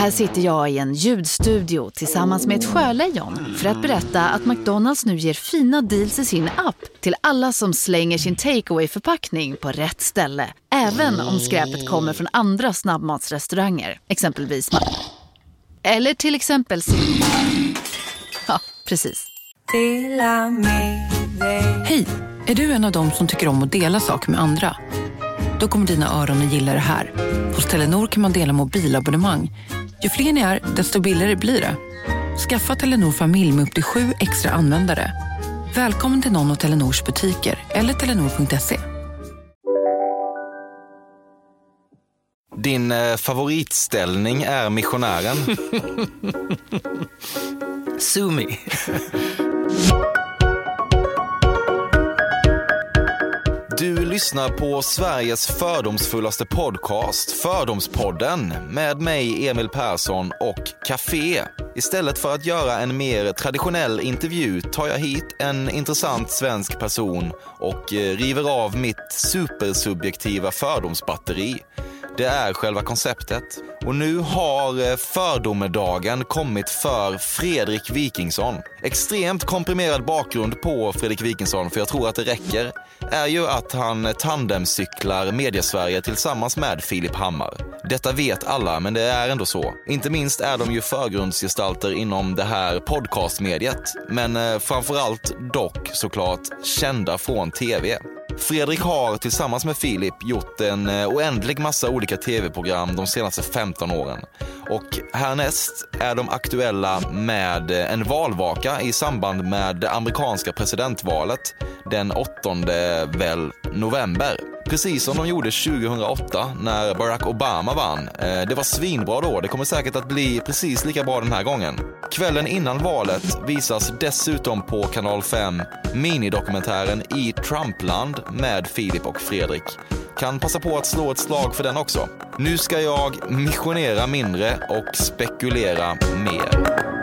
Här sitter jag i en ljudstudio tillsammans med ett sjölejon för att berätta att McDonalds nu ger fina deals i sin app till alla som slänger sin takeaway förpackning på rätt ställe. Även om skräpet kommer från andra snabbmatsrestauranger, exempelvis Ma- Eller till exempel Ja, precis. Hej! Är du en av dem som tycker om att dela saker med andra? Då kommer dina öron att gilla det här. Hos Telenor kan man dela mobilabonnemang. Ju fler ni är, desto billigare blir det. Skaffa Telenor familj med upp till sju extra användare. Välkommen till någon av Telenors butiker eller telenor.se. Din eh, favoritställning är missionären. Sumi. Du lyssnar på Sveriges fördomsfullaste podcast, Fördomspodden, med mig Emil Persson och Café. Istället för att göra en mer traditionell intervju tar jag hit en intressant svensk person och eh, river av mitt supersubjektiva fördomsbatteri. Det är själva konceptet. Och nu har eh, fördomedagen kommit för Fredrik Wikingsson. Extremt komprimerad bakgrund på Fredrik Wikingsson, för jag tror att det räcker, är ju att han tandemcyklar Mediasverige tillsammans med Filip Hammar. Detta vet alla, men det är ändå så. Inte minst är de ju förgrundsgestalter inom det här podcastmediet, men eh, framförallt dock såklart kända från tv. Fredrik har tillsammans med Filip gjort en eh, oändlig massa olika tv-program de senaste 15 åren. Och härnäst är de aktuella med eh, en valvaka i samband med det amerikanska presidentvalet den 8 väl november. Precis som de gjorde 2008 när Barack Obama vann. Eh, det var svinbra då, det kommer säkert att bli precis lika bra den här gången. Kvällen innan valet visas dessutom på kanal 5 minidokumentären I Trumpland med Filip och Fredrik. Kan passa på att slå ett slag för den också. Nu ska jag missionera mindre och spekulera mer.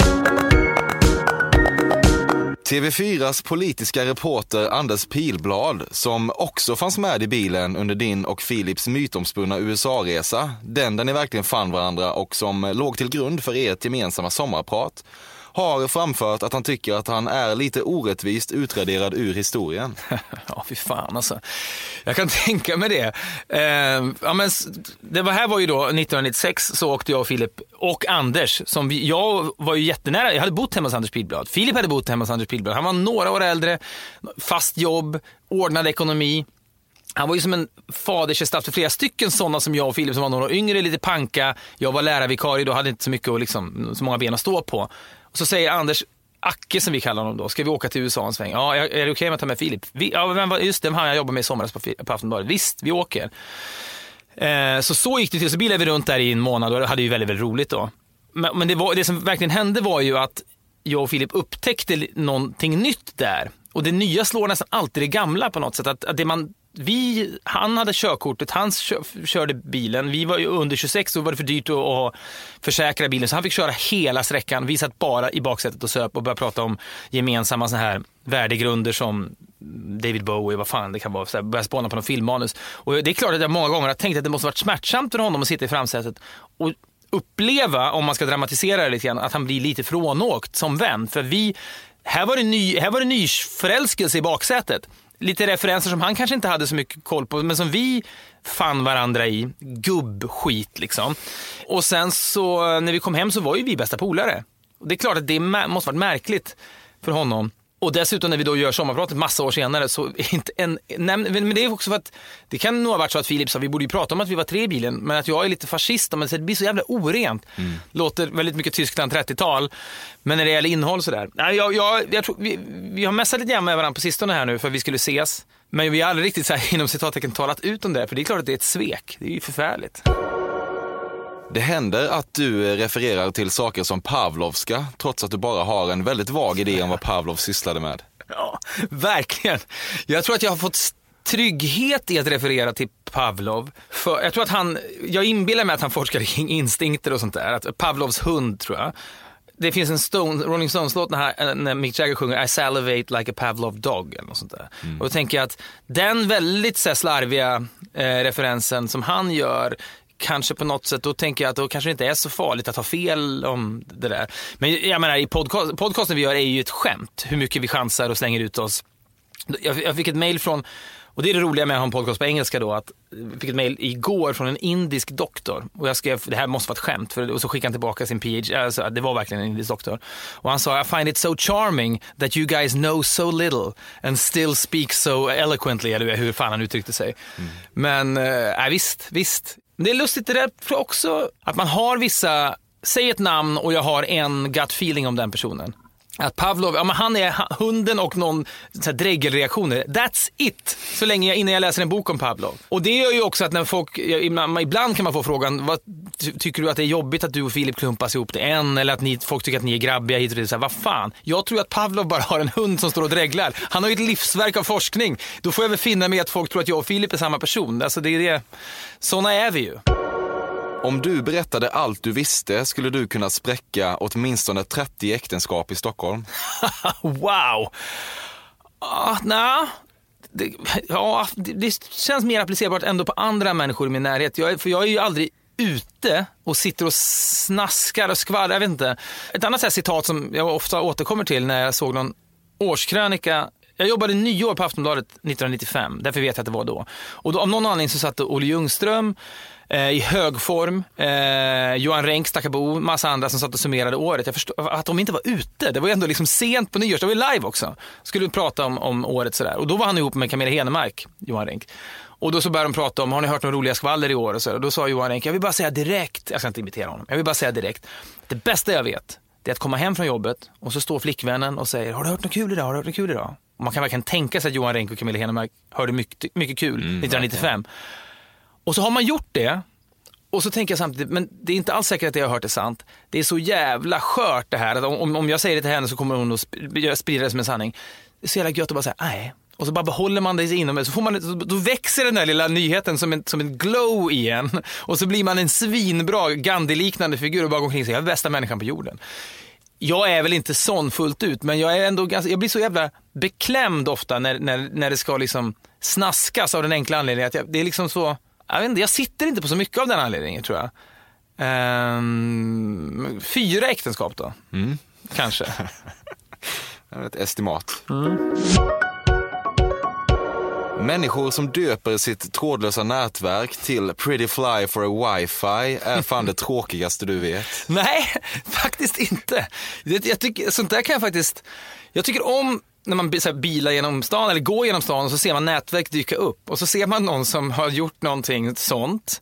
TV4s politiska reporter Anders Pilblad, som också fanns med i bilen under din och Philips mytomspunna USA-resa, den där ni verkligen fann varandra och som låg till grund för ert gemensamma sommarprat, har framfört att han tycker att han är lite orättvist utraderad ur historien. Ja, fy fan alltså. Jag kan tänka mig det. Eh, ja, men, det var, här var ju då 1996 så åkte jag och Filip och Anders, som vi, jag var ju jättenära, jag hade bott hemma hos Anders Pilblad. Filip hade bott hemma hos Anders Pilblad. Han var några år äldre, fast jobb, ordnad ekonomi. Han var ju som en fadersgestalt för flera stycken sådana som jag och Filip som var några år yngre, lite panka. Jag var lärarvikarie då, hade inte så mycket och liksom, så många ben att stå på. Och så säger Anders, Acke som vi kallar honom då, ska vi åka till USA en sväng? Ja, är det okej om jag tar med Filip? Vi, ja, vem var, just det, han jag jobbade med i somras på, på Aftonbladet. Visst, vi åker. Eh, så så gick det till, så bilade vi runt där i en månad och hade ju väldigt, väldigt roligt då. Men, men det, var, det som verkligen hände var ju att jag och Filip upptäckte någonting nytt där. Och det nya slår nästan alltid det gamla på något sätt. Att, att det man, vi, han hade körkortet, han körde bilen. Vi var ju under 26 och var det för dyrt att, att försäkra bilen. Så han fick köra hela sträckan. Vi satt bara i baksätet och söp och började prata om gemensamma såna här värdegrunder som David Bowie, vad fan det kan vara, så här, började spåna på någon filmmanus. Och det är klart att jag många gånger har tänkt att det måste varit smärtsamt för honom att sitta i framsätet och uppleva, om man ska dramatisera det lite grann, att han blir lite frånåkt som vän. För vi, här var det, ny, här var det nyförälskelse i baksätet. Lite referenser som han kanske inte hade så mycket koll på, men som vi fann varandra i. Gubbskit liksom. Och sen så eh, när vi kom hem så var ju vi bästa polare. Och det är klart att det måste varit märkligt för honom. Och dessutom när vi då gör sommarpratet massa år senare så är inte en, nej, men det är också för att det kan nog ha varit så att Filip sa vi borde ju prata om att vi var tre i bilen men att jag är lite fascist men det blir så jävla orent. Låter väldigt mycket Tyskland 30-tal men när det gäller innehåll sådär. Nej, jag, jag, jag tror, vi, vi har messat lite grann med varandra på sistone här nu för att vi skulle ses. Men vi har aldrig riktigt så här, inom citattecken talat ut om det för det är klart att det är ett svek. Det är ju förfärligt. Det händer att du refererar till saker som Pavlovska, trots att du bara har en väldigt vag idé om vad Pavlov sysslade med. Ja, verkligen. Jag tror att jag har fått trygghet i att referera till Pavlov. För jag tror att han, jag inbillar mig att han forskar kring instinkter och sånt där. Att Pavlovs hund tror jag. Det finns en Stone, Rolling Stones-låt när, när Mick Jagger sjunger I salivate like a Pavlov dog eller något sånt där. Och då tänker jag att den väldigt så här, slarviga eh, referensen som han gör kanske på något sätt, då tänker jag att då kanske det inte är så farligt att ha fel om det där. Men jag menar, i podcast, podcasten vi gör är ju ett skämt, hur mycket vi chansar och slänger ut oss. Jag, jag fick ett mail från och det är det roliga med att ha en podcast på engelska då, att jag fick ett mail igår från en indisk doktor och jag skrev, det här måste vara ett skämt, för, och så skickade han tillbaka sin PhD, alltså, det var verkligen en indisk doktor. Och han sa, I find it so charming that you guys know so little and still speak so eloquently, eller hur fan han uttryckte sig. Mm. Men, äh, visst, visst. Det är lustigt det där också, att man har vissa, säg ett namn och jag har en gut feeling om den personen. Att Pavlov, ja, men han är hunden och någon dregelreaktioner. That's it! Så länge jag, innan jag läser en bok om Pavlov. Och det gör ju också att när folk, ibland kan man få frågan, vad, tycker du att det är jobbigt att du och Filip klumpas ihop till en? Eller att ni, folk tycker att ni är grabbiga hit och dit. Vad fan? Jag tror att Pavlov bara har en hund som står och dreglar. Han har ju ett livsverk av forskning. Då får jag väl finna mig att folk tror att jag och Filip är samma person. Alltså det är det. Såna är vi ju. Om du berättade allt du visste skulle du kunna spräcka åtminstone 30 äktenskap i Stockholm. wow! Ah, nah. det, ja, det, det, känns mer applicerbart ändå på andra människor i min närhet. Jag, för jag är ju aldrig ute och sitter och snaskar och skvallrar. Jag vet inte. Ett annat här citat som jag ofta återkommer till när jag såg någon årskrönika jag jobbade nyår på Aftonbladet 1995, därför vet jag att det var då. Och då, av någon anledning så satt Olle Ljungström, eh, i hög form. Eh, Johan Renck, Stackabo, massa andra som satt och summerade året. Jag förstår att de inte var ute. Det var ju ändå liksom sent på nyårs, det var ju live också. Skulle prata om, om året sådär. Och då var han ihop med Camilla Henemark, Johan Renck. Och då så började de prata om, har ni hört några roliga skvaller i år? Och, så, och då sa Johan Renck, jag vill bara säga direkt, jag ska inte imitera honom, jag vill bara säga direkt. Det bästa jag vet, det är att komma hem från jobbet och så står flickvännen och säger, har du hört något kul idag? Har du hört något kul idag? Och man kan verkligen tänka sig att Johan Renck och Camilla Henemark hörde mycket, mycket kul mm, 1995. Och så har man gjort det och så tänker jag samtidigt, men det är inte alls säkert att det jag har hört är sant. Det är så jävla skört det här. Att om, om jag säger det till henne så kommer hon att sprida det som en sanning. Det är så jävla gött att bara säga, nej. Och så bara behåller man det inom så får man, då växer den där lilla nyheten som en, som en glow igen. Och så blir man en svinbra Gandhi-liknande figur och bara går omkring och säger, jag är bästa människan på jorden. Jag är väl inte sån fullt ut, men jag är ändå ganska, jag blir så jävla beklämd ofta när, när, när det ska liksom snaskas av den enkla anledningen att jag, det är liksom så, jag, vet inte, jag sitter inte på så mycket av den anledningen tror jag. Um, fyra äktenskap då, mm. kanske. Ett estimat. Mm. Människor som döper sitt trådlösa nätverk till Pretty Fly for a Wifi är fan det tråkigaste du vet. Nej, faktiskt inte. Jag tycker, sånt där kan jag faktiskt, jag tycker om när man så här, bilar genom stan eller går genom stan och så ser man nätverk dyka upp och så ser man någon som har gjort någonting sånt.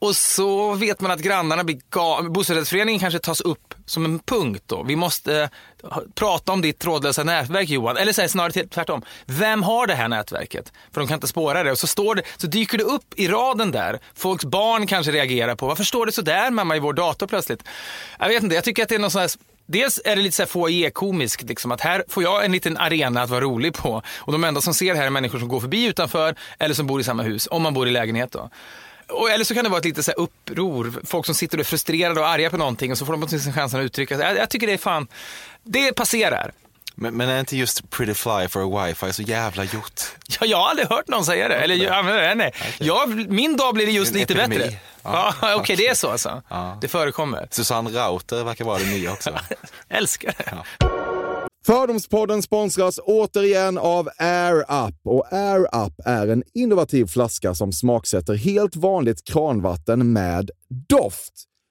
Och så vet man att grannarna blir galna. Bostadsrättsföreningen kanske tas upp som en punkt då. Vi måste eh, prata om ditt trådlösa nätverk Johan. Eller så här, snarare tvärtom. Vem har det här nätverket? För de kan inte spåra det. Och så, står det, så dyker det upp i raden där. Folks barn kanske reagerar på, varför står det så där mamma i vår dator plötsligt? Jag vet inte, jag tycker att det är någon sån här Dels är det lite så foyer-komiskt, liksom, att här får jag en liten arena att vara rolig på. Och de enda som ser det här är människor som går förbi utanför eller som bor i samma hus, om man bor i lägenhet då. Och, eller så kan det vara ett lite så uppror, folk som sitter och är frustrerade och arga på någonting och så får de åtminstone chansen att uttrycka sig. Jag, jag tycker det är fan, det passerar. Men, men är inte just pretty fly for a wifi så jävla gjort? Ja, jag har aldrig hört någon säga det. Eller, nej, nej. Okay. Jag, min dag blir just lite epidemi. bättre. Ja, Okej, okay, det är så alltså. Ja. Det förekommer. Susanne Rauter verkar vara det nya också. Älskar det. Ja. Fördomspodden sponsras återigen av Air Up. Och Air Up är en innovativ flaska som smaksätter helt vanligt kranvatten med doft.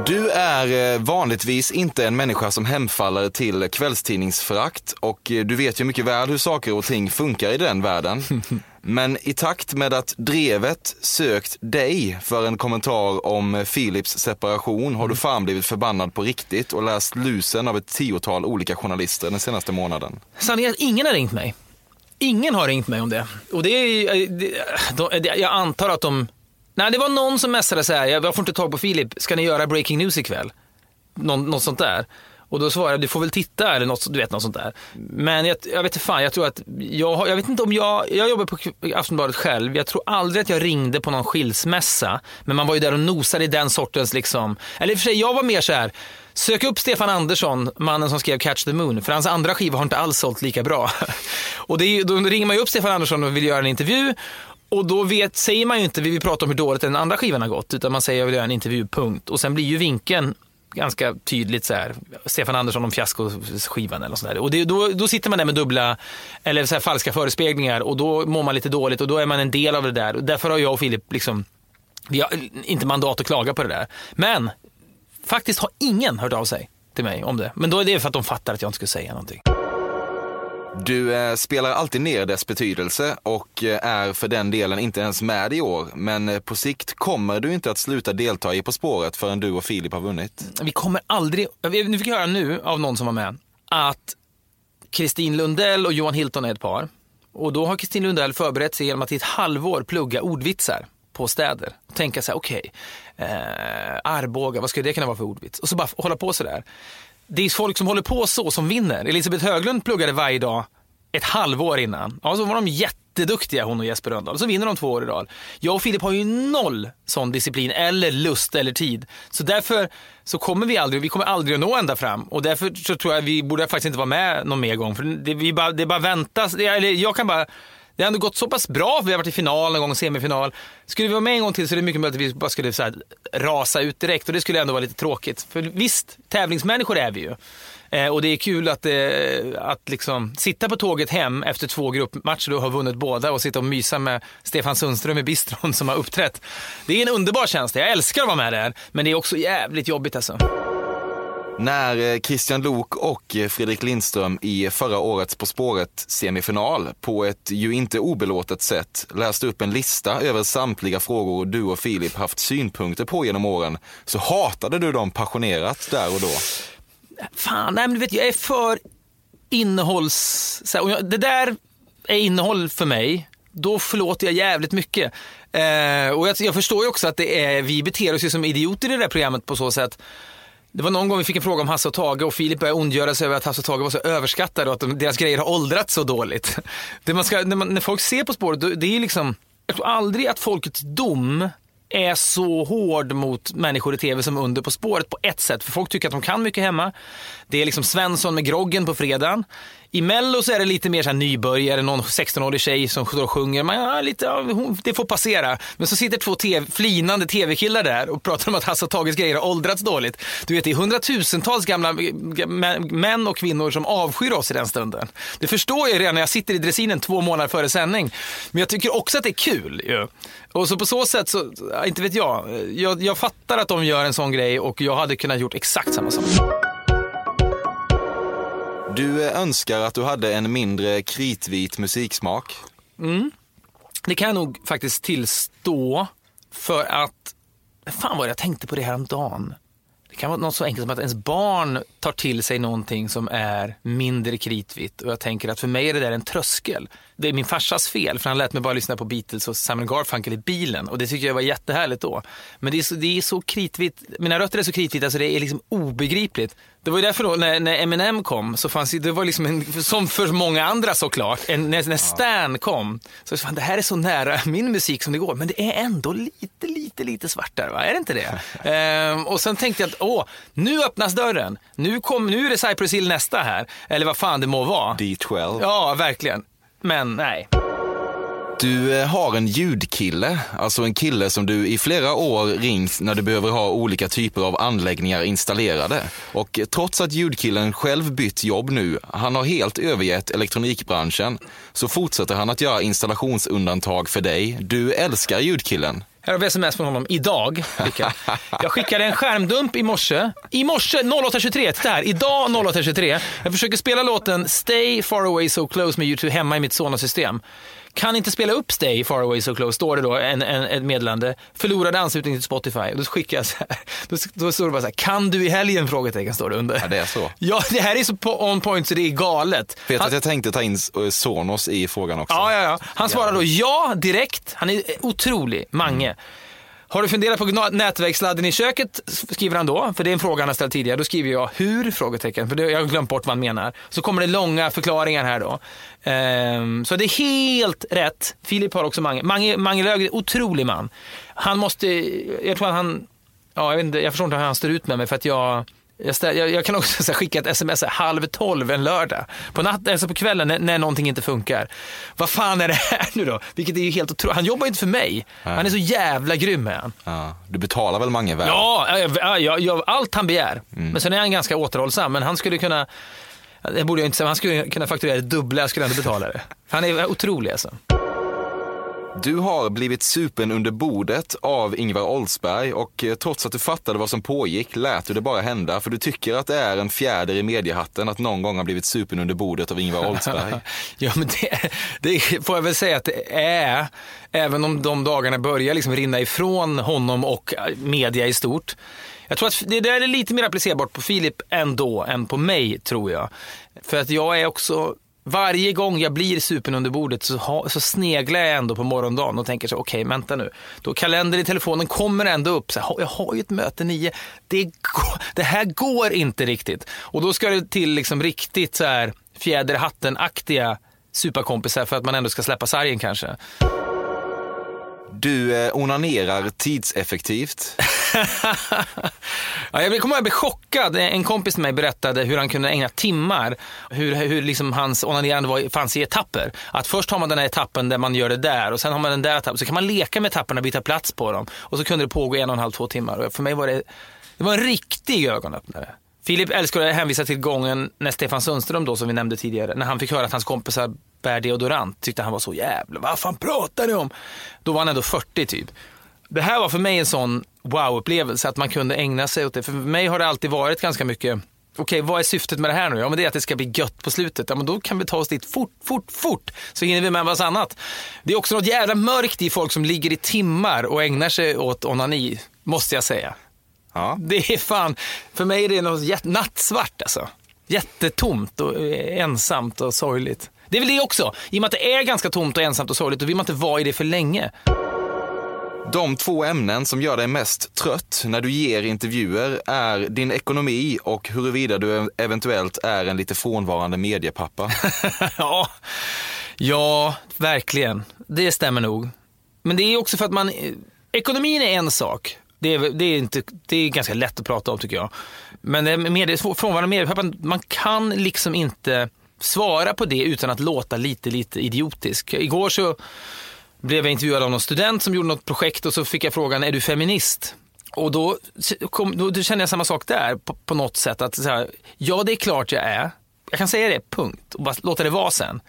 Du är eh, vanligtvis inte en människa som hemfaller till kvällstidningsförakt och eh, du vet ju mycket väl hur saker och ting funkar i den världen. Men i takt med att Drevet sökt dig för en kommentar om Philips separation har du fan blivit förbannad på riktigt och läst lusen av ett tiotal olika journalister den senaste månaden. Sanningen är att ingen har ringt mig. Ingen har ringt mig om det. Och det är, jag antar att de Nej, det var någon som messade så här, jag får inte tag på Filip, ska ni göra breaking news ikväll? Någon, något sånt där. Och då svarade jag, du får väl titta eller något, du vet något sånt där. Men jag, jag vet inte fan, jag tror att, jag, jag vet inte om jag, jag jobbar på Aftonbladet själv, jag tror aldrig att jag ringde på någon skilsmässa. Men man var ju där och nosade i den sortens liksom, eller i och för sig jag var mer så här, Sök upp Stefan Andersson, mannen som skrev Catch the Moon, för hans andra skiva har inte alls sålt lika bra. Och det är, då ringer man ju upp Stefan Andersson och vill göra en intervju och då vet, säger man ju inte vi vill prata om hur dåligt den andra skivan har gått, utan man säger jag vill göra en intervju, punkt. Och sen blir ju vinkeln ganska tydligt så här, Stefan Andersson om fiaskoskivan eller sådär. Och det, då, då sitter man där med dubbla, eller så här falska förespeglingar och då mår man lite dåligt och då är man en del av det där. Och därför har jag och Filip liksom, vi har inte mandat att klaga på det där. Men faktiskt har ingen hört av sig till mig om det. Men då är det för att de fattar att jag inte skulle säga någonting. Du eh, spelar alltid ner dess betydelse och eh, är för den delen inte ens med i år. Men eh, på sikt kommer du inte att sluta delta i På spåret förrän du och Filip har vunnit. Vi kommer aldrig, nu fick jag höra nu av någon som var med, att Kristin Lundell och Johan Hilton är ett par. Och då har Kristin Lundell förberett sig genom att i ett halvår plugga ordvitsar på städer. Och tänka så här, okej, okay, eh, Arboga, vad skulle det kunna vara för ordvits? Och så bara hålla på så där det är folk som håller på så som vinner. Elisabeth Höglund pluggade varje dag ett halvår innan. Ja, så var de jätteduktiga hon och Jesper Rönndahl. Så vinner de två år i rad. Jag och Filip har ju noll sån disciplin eller lust eller tid. Så därför så kommer vi aldrig, vi kommer aldrig att nå ända fram. Och därför så tror jag vi borde faktiskt inte vara med någon mer gång. För det, vi bara, det bara väntas. eller jag kan bara det har ändå gått så pass bra, för vi har varit i final en gång, semifinal. Skulle vi vara med en gång till så är det mycket möjligt att vi bara skulle så här, rasa ut direkt och det skulle ändå vara lite tråkigt. För visst, tävlingsmänniskor är vi ju. Eh, och det är kul att, eh, att liksom sitta på tåget hem efter två gruppmatcher och ha vunnit båda och sitta och mysa med Stefan Sundström i bistron som har uppträtt. Det är en underbar känsla, jag älskar att vara med där. Men det är också jävligt jobbigt alltså. När eh, Christian Lok och eh, Fredrik Lindström i förra årets På spåret semifinal på ett ju inte obelåtet sätt läste upp en lista över samtliga frågor du och Filip haft synpunkter på genom åren så hatade du dem passionerat där och då. Fan, nej men du vet jag är för innehålls... Det där är innehåll för mig. Då förlåter jag jävligt mycket. Eh, och jag, jag, förstår ju också att det är, vi beter oss ju som idioter i det där programmet på så sätt det var någon gång vi fick en fråga om Hasse och Tage och Filip började ondgöra sig över att Hasse och Tage var så överskattade och att de, deras grejer har åldrats så dåligt. Det man ska, när, man, när folk ser På spåret, det är liksom, jag tror aldrig att folkets dom är så hård mot människor i tv som under På spåret på ett sätt. För folk tycker att de kan mycket hemma. Det är liksom Svensson med groggen på fredagen. I Mello så är det lite mer så här nybörjare, någon 16-årig tjej som står och sjunger. Man, ja, lite, ja, det får passera. Men så sitter två TV, flinande tv-killar där och pratar om att Hasse och Tages grejer har åldrats dåligt. Du vet, det är hundratusentals gamla män och kvinnor som avskyr oss i den stunden. Det förstår jag redan när jag sitter i dressinen två månader före sändning. Men jag tycker också att det är kul. Ju. Och så på så sätt, så, inte vet jag. jag. Jag fattar att de gör en sån grej och jag hade kunnat gjort exakt samma sak. Du önskar att du hade en mindre kritvit musiksmak. Mm. Det kan jag nog faktiskt tillstå. För att, fan vad jag tänkte på det här om dagen. Det kan vara något så enkelt som att ens barn tar till sig någonting som är mindre kritvitt. Och jag tänker att för mig är det där en tröskel. Det är min farsas fel, för han lät mig bara lyssna på Beatles och Simon Garfunkel i bilen. Och det tycker jag var jättehärligt då. Men det är så, det är så kritvitt, mina rötter är så kritvita så det är liksom obegripligt. Det var ju därför då när, när Eminem kom, så fanns det var liksom en, som för många andra såklart, en, när, när Stan kom, så fan, det här är så nära min musik som det går, men det är ändå lite, lite, lite svartare, va? är det inte det? ehm, och sen tänkte jag att, åh, nu öppnas dörren, nu, kom, nu är det Cypress Hill nästa här, eller vad fan det må vara. D12. Ja, verkligen. Men nej. Du eh, har en ljudkille, alltså en kille som du i flera år ringt när du behöver ha olika typer av anläggningar installerade. Och trots att ljudkillen själv bytt jobb nu, han har helt övergett elektronikbranschen, så fortsätter han att göra installationsundantag för dig. Du älskar ljudkillen. Här har vi sms från honom idag. Jag skickade en skärmdump i morse. I morse 08.23, titta här. Idag 08.23. Jag försöker spela låten Stay far away so close med YouTube hemma i mitt Sonos-system. Kan inte spela upp Stay Far Away So Close, står det då, en, en, ett meddelande. Förlorade anslutning till Spotify. Och då skickar jag så här, då, då står det bara så här, kan du i helgen? Frågetecken står det under. Ja, det är så. Ja, det här är så på on point så det är galet. Vet du att jag tänkte ta in eh, Sonos i frågan också? Ja, ja, ja. Han svarar då ja direkt. Han är otrolig, Mange. Har du funderat på nätverkssladden i köket? Skriver han då, för det är en fråga han har ställt tidigare. Då skriver jag hur? Frågetecken, för jag har glömt bort vad han menar. Så kommer det långa förklaringar här då. Um, så det är helt rätt. Filip har också Mange. Mange, Mange Lööf är en otrolig man. Han måste, jag tror att han, ja, jag, vet inte, jag förstår inte hur han står ut med mig för att jag jag, ställ, jag, jag, kan också här, skicka ett sms halv tolv en lördag. På natten, alltså på kvällen när, när någonting inte funkar. Vad fan är det här nu då? Vilket är ju helt otroligt. Han jobbar ju inte för mig. Nej. Han är så jävla grym med han. Ja, du betalar väl Mange väl? Ja, jag, jag, jag, allt han begär. Mm. Men sen är han ganska återhållsam. Men han skulle kunna, det borde jag inte säga, han skulle kunna fakturera det dubbla, jag skulle ändå betala det. Han är otrolig alltså. Du har blivit supen under bordet av Ingvar Oldsberg och eh, trots att du fattade vad som pågick lät du det bara hända för du tycker att det är en fjäder i mediehatten att någon gång ha blivit supen under bordet av Ingvar Oldsberg. ja, men det, det, får jag väl säga att det är, även om de dagarna börjar liksom rinna ifrån honom och eh, media i stort. Jag tror att det där är lite mer applicerbart på Filip ändå än på mig, tror jag. För att jag är också varje gång jag blir supen under bordet så, ha, så sneglar jag ändå på morgondagen och tänker så okej, okay, vänta nu. Då kalendern i telefonen kommer ändå upp, så här, jag har ju ett möte nio, det, det här går inte riktigt. Och då ska det till liksom riktigt så här fjäderhatten-aktiga superkompisar för att man ändå ska släppa sargen kanske. Du eh, onanerar tidseffektivt. ja, jag kommer att bli chockad. En kompis till mig berättade hur han kunde ägna timmar, hur, hur liksom hans onanerande var, fanns i etapper. Att först har man den här etappen där man gör det där och sen har man den där etappen. Så kan man leka med etapperna och byta plats på dem. Och så kunde det pågå en och en halv, två timmar. Och för mig var det, det var en riktig ögonöppnare. Filip älskar att hänvisa till gången när Stefan Sundström då, som vi nämnde tidigare, när han fick höra att hans kompisar bär deodorant, tyckte han var så jävla, vad fan pratar ni om? Då var han ändå 40 typ. Det här var för mig en sån wow-upplevelse, att man kunde ägna sig åt det. För mig har det alltid varit ganska mycket, okej vad är syftet med det här nu? Ja men det är att det ska bli gött på slutet. Ja men då kan vi ta oss dit fort, fort, fort. Så hinner vi med vad annat. Det är också något jävla mörkt i folk som ligger i timmar och ägnar sig åt onani, måste jag säga. Ja. Det är fan, för mig är det något nattsvart alltså. Jättetomt och eh, ensamt och sorgligt. Det är väl det också. I och med att det är ganska tomt och ensamt och sorgligt, då vill man inte vara i det för länge. De två ämnen som gör dig mest trött när du ger intervjuer är din ekonomi och huruvida du eventuellt är en lite frånvarande mediepappa. ja. ja, verkligen. Det stämmer nog. Men det är också för att man... Ekonomin är en sak. Det är, det är, inte, det är ganska lätt att prata om tycker jag. Men med, frånvarande mediepappa, man kan liksom inte svara på det utan att låta lite, lite idiotisk. Igår så blev jag intervjuad av någon student som gjorde något projekt och så fick jag frågan, är du feminist? Och då, kom, då, då kände jag samma sak där på, på något sätt. Att så här, ja, det är klart jag är. Jag kan säga det, punkt. Och bara låta det vara sen.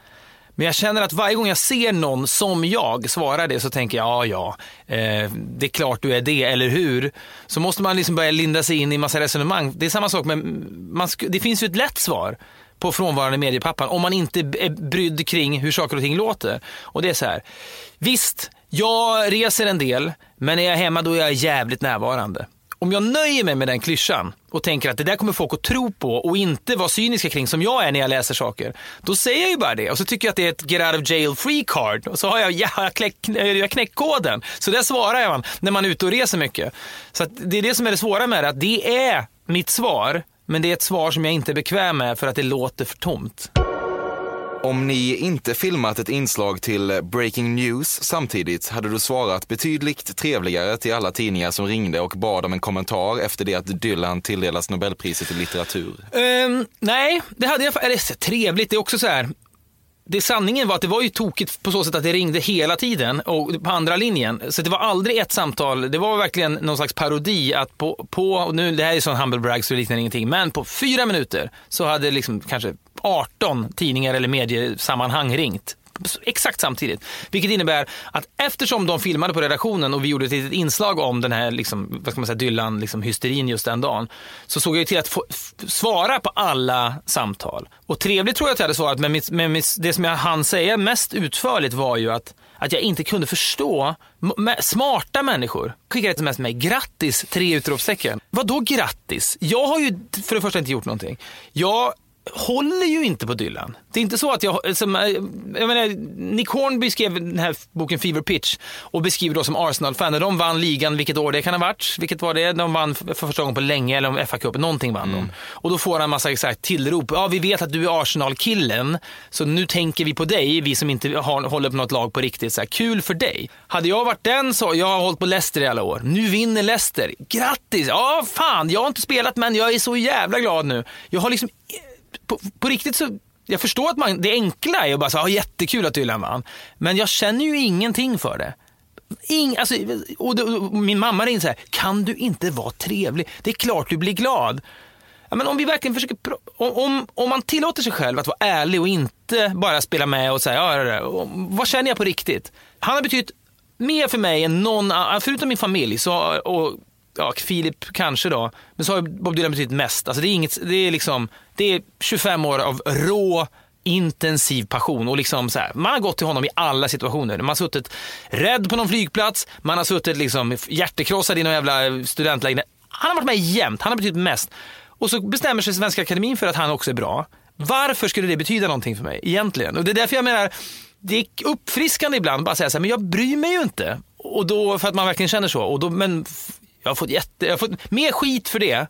Men jag känner att varje gång jag ser någon som jag svara det så tänker jag, ja, ja, eh, det är klart du är det, eller hur? Så måste man liksom börja linda sig in i massa resonemang. Det är samma sak med, man, det finns ju ett lätt svar på frånvarande mediepappan om man inte är brydd kring hur saker och ting låter. Och det är så här, visst, jag reser en del, men när jag är hemma då är jag jävligt närvarande. Om jag nöjer mig med den klyschan och tänker att det där kommer folk att tro på och inte vara cyniska kring som jag är när jag läser saker. Då säger jag ju bara det och så tycker jag att det är ett get out of jail free card och så har jag, ja, jag, knäck, jag knäckt koden. Så där svarar man när man är ute och reser mycket. Så det är det som är det svåra med det, att det är mitt svar men det är ett svar som jag inte är bekväm med för att det låter för tomt. Om ni inte filmat ett inslag till Breaking News samtidigt hade du svarat betydligt trevligare till alla tidningar som ringde och bad om en kommentar efter det att Dylan tilldelas Nobelpriset i litteratur. Um, nej, det hade jag. Eller trevligt, det är också så här det sanningen var att det var ju tokigt på så sätt att det ringde hela tiden och på andra linjen. Så det var aldrig ett samtal. Det var verkligen någon slags parodi att på, på nu det här är sån humble brag så det liknar ingenting, men på fyra minuter så hade liksom kanske 18 tidningar eller mediesammanhang ringt exakt samtidigt. Vilket innebär att eftersom de filmade på redaktionen och vi gjorde ett litet inslag om den här liksom, vad ska man säga, Dylan liksom, hysterin just den dagen. Så såg jag till att få, svara på alla samtal. Och trevligt tror jag att jag hade svarat men, mitt, men mitt, det som jag hann säga mest utförligt var ju att att jag inte kunde förstå smarta människor skickade ett sms till mig. Grattis! Tre utropstecken. Vadå grattis? Jag har ju för det första inte gjort någonting. Jag håller ju inte på Dylan. Det är inte så att jag, som, eh, jag menar, Nick Hornby skrev den här boken Fever Pitch och beskriver då som Arsenal-fan. När de vann ligan, vilket år det kan ha varit, vilket var det? De vann för första gången på länge, eller om FA-cupen, någonting vann de. Och då får han en massa exakt tillrop. Ja, vi vet att du är Arsenal-killen, så nu tänker vi på dig, vi som inte har, håller på något lag på riktigt. Så här, kul för dig. Hade jag varit den så, jag har hållit på Leicester i alla år. Nu vinner Leicester. Grattis! Ja, fan, jag har inte spelat men jag är så jävla glad nu. Jag har liksom på, på riktigt så, jag förstår att man, det enkla är att bara säga, ah, jättekul att du gillar man. Men jag känner ju ingenting för det. Ing, alltså, och, och, min mamma ringde så här, kan du inte vara trevlig? Det är klart du blir glad. Ja, men om vi verkligen försöker, om, om man tillåter sig själv att vara ärlig och inte bara spela med och säga, ja, ja, ja, vad känner jag på riktigt? Han har betytt mer för mig än någon, förutom min familj, så, och ja, Filip kanske då, men så har Bob Dylan betytt mest. Alltså det, är inget, det, är liksom, det är 25 år av rå, intensiv passion. Och liksom så här, man har gått till honom i alla situationer. Man har suttit rädd på någon flygplats, man har suttit liksom hjärtekrossad i någon jävla studentlägenhet. Han har varit med jämt, han har betytt mest. Och så bestämmer sig Svenska Akademin för att han också är bra. Varför skulle det betyda någonting för mig egentligen? Och det är därför jag menar, det är uppfriskande ibland att bara säga så här, men jag bryr mig ju inte. Och då, för att man verkligen känner så. Och då, men jag har fått, jätte, jag har fått mer skit för det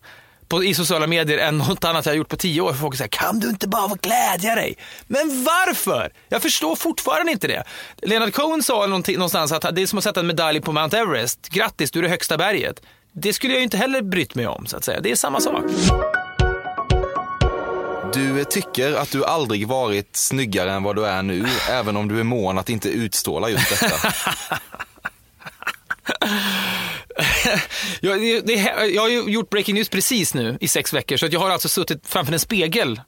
på, i sociala medier än något annat jag har gjort på tio år. För folk säger, kan du inte bara glädja dig? Men varför? Jag förstår fortfarande inte det. Leonard Cohen sa någonstans att det är som att sätta en medalj på Mount Everest. Grattis, du är det högsta berget. Det skulle jag inte heller brytt mig om, så att säga. Det är samma sak. Du tycker att du aldrig varit snyggare än vad du är nu, även om du är mån att inte utstråla just detta. jag, det, jag har ju gjort breaking news precis nu i sex veckor, så jag har alltså suttit framför en spegel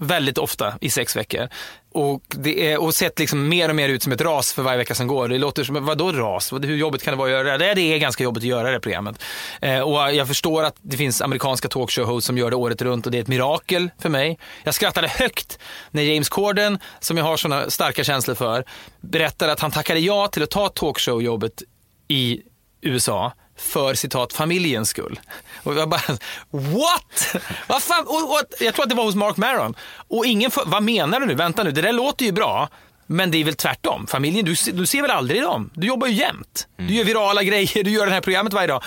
väldigt ofta i sex veckor. Och, det är, och sett liksom mer och mer ut som ett ras för varje vecka som går. Det låter som, vadå ras? Hur jobbigt kan det vara att göra det? Det är ganska jobbigt att göra det programmet. Eh, och jag förstår att det finns amerikanska talkshow-hosts som gör det året runt och det är ett mirakel för mig. Jag skrattade högt när James Corden, som jag har sådana starka känslor för, berättade att han tackade ja till att ta talkshow-jobbet i USA för citat familjens skull. Och jag bara, what? Vad fan? Och, och, jag tror att det var hos Mark Maron. Och ingen, för, vad menar du nu? Vänta nu, det där låter ju bra. Men det är väl tvärtom. Familjen, du, du ser väl aldrig dem? Du jobbar ju jämt. Mm. Du gör virala grejer, du gör det här programmet varje dag.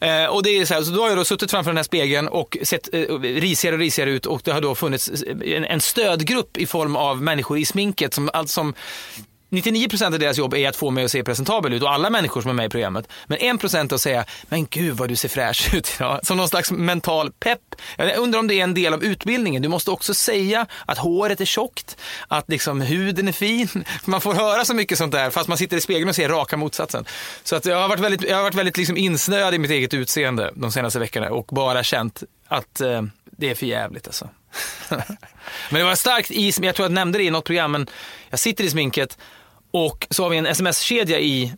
Eh, och det är så, här, så då har jag då suttit framför den här spegeln och sett eh, risigare och risigare ut och det har då funnits en, en stödgrupp i form av människor i sminket som, alltså, som 99% av deras jobb är att få mig att se presentabel ut och alla människor som är med i programmet. Men 1% att säga, men gud vad du ser fräsch ut idag. Som någon slags mental pepp. Jag undrar om det är en del av utbildningen. Du måste också säga att håret är tjockt, att liksom huden är fin. Man får höra så mycket sånt där fast man sitter i spegeln och ser raka motsatsen. Så att jag har varit väldigt, jag har varit väldigt liksom insnöad i mitt eget utseende de senaste veckorna och bara känt att eh, det är för jävligt alltså. men det var starkt i, jag tror jag nämnde det i något program, men jag sitter i sminket och så har vi en sms-kedja i,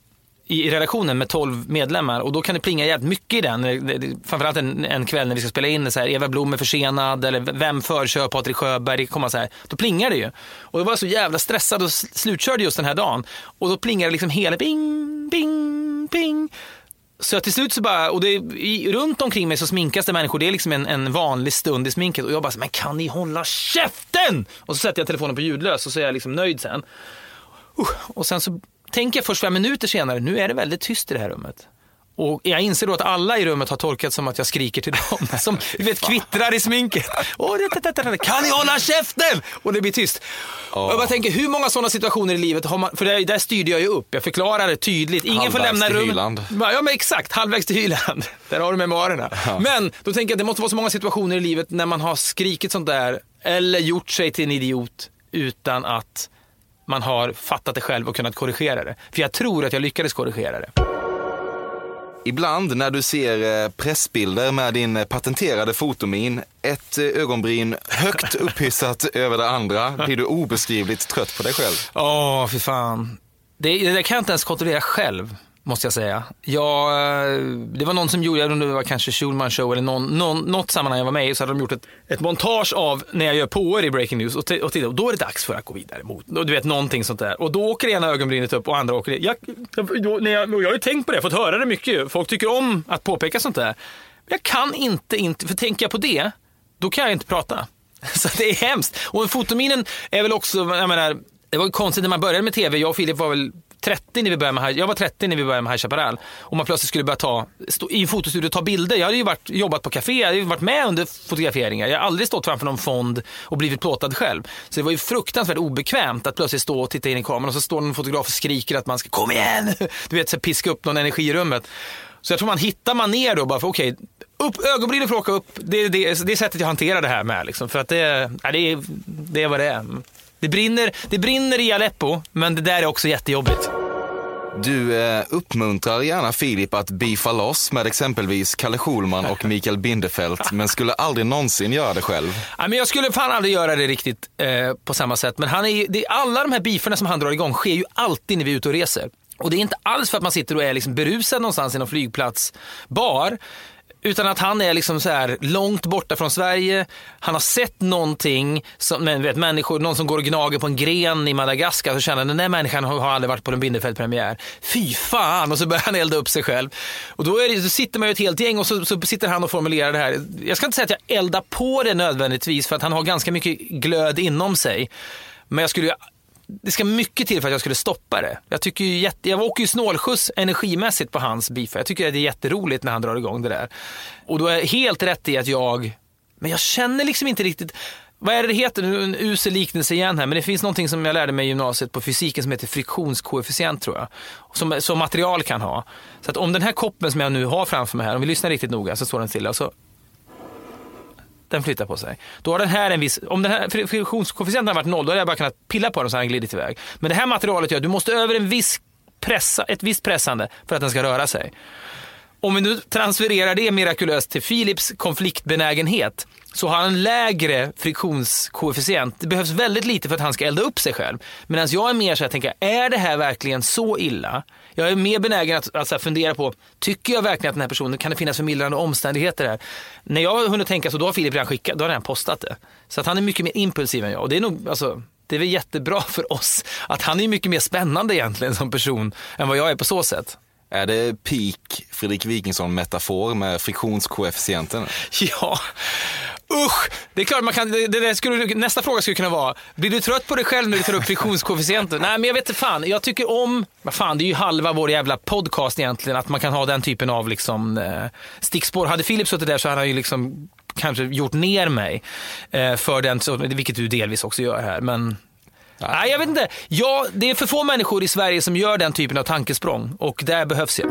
i redaktionen med 12 medlemmar och då kan det plinga jävligt mycket i den. Framförallt en, en kväll när vi ska spela in så här, Eva Blom är försenad eller vem förkör Patrik Sjöberg? Komma så här. Då plingar det ju. Och då var jag så jävla stressad och slutkörde just den här dagen. Och då plingar det liksom hela ping, ping, ping. Så jag till slut så bara, och det, i, runt omkring mig så sminkas det människor. Det är liksom en, en vanlig stund i sminket. Och jag bara, men kan ni hålla käften? Och så sätter jag telefonen på ljudlös och så är jag liksom nöjd sen. Och sen så tänker jag först fem minuter senare, nu är det väldigt tyst i det här rummet. Och jag inser då att alla i rummet har tolkat som att jag skriker till dem. Som du vet, kvittrar i sminket. Oh, kan ni hålla käften? Och det blir tyst. Oh. Och jag bara tänker, hur många sådana situationer i livet har man, för där, där styrde jag ju upp. Jag förklarar det tydligt. Ingen halvvägs får lämna rummet. Hyland. Ja men exakt, halvvägs till Hyland. Där har du memoarerna. Ja. Men då tänker jag att det måste vara så många situationer i livet när man har skrikit sånt där eller gjort sig till en idiot utan att man har fattat det själv och kunnat korrigera det. För jag tror att jag lyckades korrigera det. Ibland när du ser eh, pressbilder med din patenterade fotomin, ett eh, ögonbryn högt upphissat över det andra, blir du obeskrivligt trött på dig själv. Åh, oh, fy fan. Det, det kan jag inte ens kontrollera själv måste jag säga. Jag, eh, det var någon som gjorde, jag vet inte det var kanske Schulman show eller någon, någon, något sammanhang jag var med i, så hade de gjort ett, ett montage av när jag gör påer i Breaking News och, och, och då är det dags för att gå vidare mot, du vet någonting sånt där. Och då åker ena ögonbrynet upp och andra åker jag, jag, när jag, jag har ju tänkt på det, fått höra det mycket Folk tycker om att påpeka sånt där. Jag kan inte, inte för tänker jag på det, då kan jag inte prata. Så det är hemskt. Och fotominen är väl också, jag menar, det var ju konstigt när man började med tv. Jag och Filip var väl 30 när vi började med Jag var 30 när vi började med High Chaparral. Och man plötsligt skulle börja ta, stå, i en fotostudio ta bilder. Jag hade ju varit, jobbat på café, jag hade ju varit med under fotograferingar. Jag har aldrig stått framför någon fond och blivit plåtad själv. Så det var ju fruktansvärt obekvämt att plötsligt stå och titta in i kameran och så står någon fotograf och skriker att man ska kom igen! Du vet, så piska upp någon energi i rummet. Så jag tror man hittar man ner då bara för okej, okay, upp, ögonbrynen får åka upp. Det är det, det sättet jag hanterar det här med. Liksom, för att det, ja, det, är, det är vad det är. Det brinner, det brinner i Aleppo, men det där är också jättejobbigt. Du eh, uppmuntrar gärna Filip att beefa loss med exempelvis Kalle Schulman och Mikael Bindefeld, men skulle aldrig någonsin göra det själv. Ja, men jag skulle fan aldrig göra det riktigt eh, på samma sätt. Men han är, det, alla de här beeferna som han drar igång sker ju alltid när vi är ute och reser. Och det är inte alls för att man sitter och är liksom berusad någonstans i någon flygplatsbar. Utan att han är liksom så här långt borta från Sverige. Han har sett någonting, som, men vet, människor, någon som går och gnager på en gren i Madagaskar. och känner den där människan har, aldrig varit på en Bindefeld-premiär. Fy fan! Och så börjar han elda upp sig själv. Och då, är det, då sitter man ju ett helt gäng och så, så sitter han och formulerar det här. Jag ska inte säga att jag eldar på det nödvändigtvis för att han har ganska mycket glöd inom sig. Men jag skulle det ska mycket till för att jag skulle stoppa det. Jag, tycker ju jätte, jag åker ju snålskjuts energimässigt på hans beef. Jag tycker att det är jätteroligt när han drar igång det där. Och då är jag helt rätt i att jag, men jag känner liksom inte riktigt, vad är det det heter? En usel liknelse igen här, men det finns någonting som jag lärde mig i gymnasiet på fysiken som heter friktionskoefficient tror jag. Som, som material kan ha. Så att om den här koppen som jag nu har framför mig här, om vi lyssnar riktigt noga så står den stilla. Och så den flyttar på sig. Då har den här en viss, om den här friktionskoefficienten har varit noll, då hade jag bara kunnat pilla på den så har den glidit iväg. Men det här materialet gör att du måste över en viss pressa, ett visst pressande för att den ska röra sig. Om vi nu transfererar det mirakulöst till Philips konfliktbenägenhet så har han en lägre friktionskoefficient. Det behövs väldigt lite för att han ska elda upp sig själv. Medan jag är mer så här, tänker, är det här verkligen så illa? Jag är mer benägen att, att, att fundera på, tycker jag verkligen att den här personen, kan det finnas förmildrande omständigheter här? När jag har hunnit tänka så, då har Filip redan skickat, då har han postat det. Så att han är mycket mer impulsiv än jag. Och det är nog, alltså, det är väl jättebra för oss att han är mycket mer spännande egentligen som person än vad jag är på så sätt. Är det peak Fredrik Wikingsson-metafor med friktionskoefficienten? Ja, usch! Det är klart man kan, det, det skulle, nästa fråga skulle kunna vara, blir du trött på dig själv när du tar upp friktionskoefficienten? Nej men jag vet inte fan, jag tycker om, vad fan det är ju halva vår jävla podcast egentligen, att man kan ha den typen av liksom eh, stickspår. Hade Filip suttit där så hade han ju liksom kanske gjort ner mig eh, för den, vilket du delvis också gör här. Men Nej, jag vet inte. Ja, det är för få människor i Sverige som gör den typen av tankesprång och där behövs jag.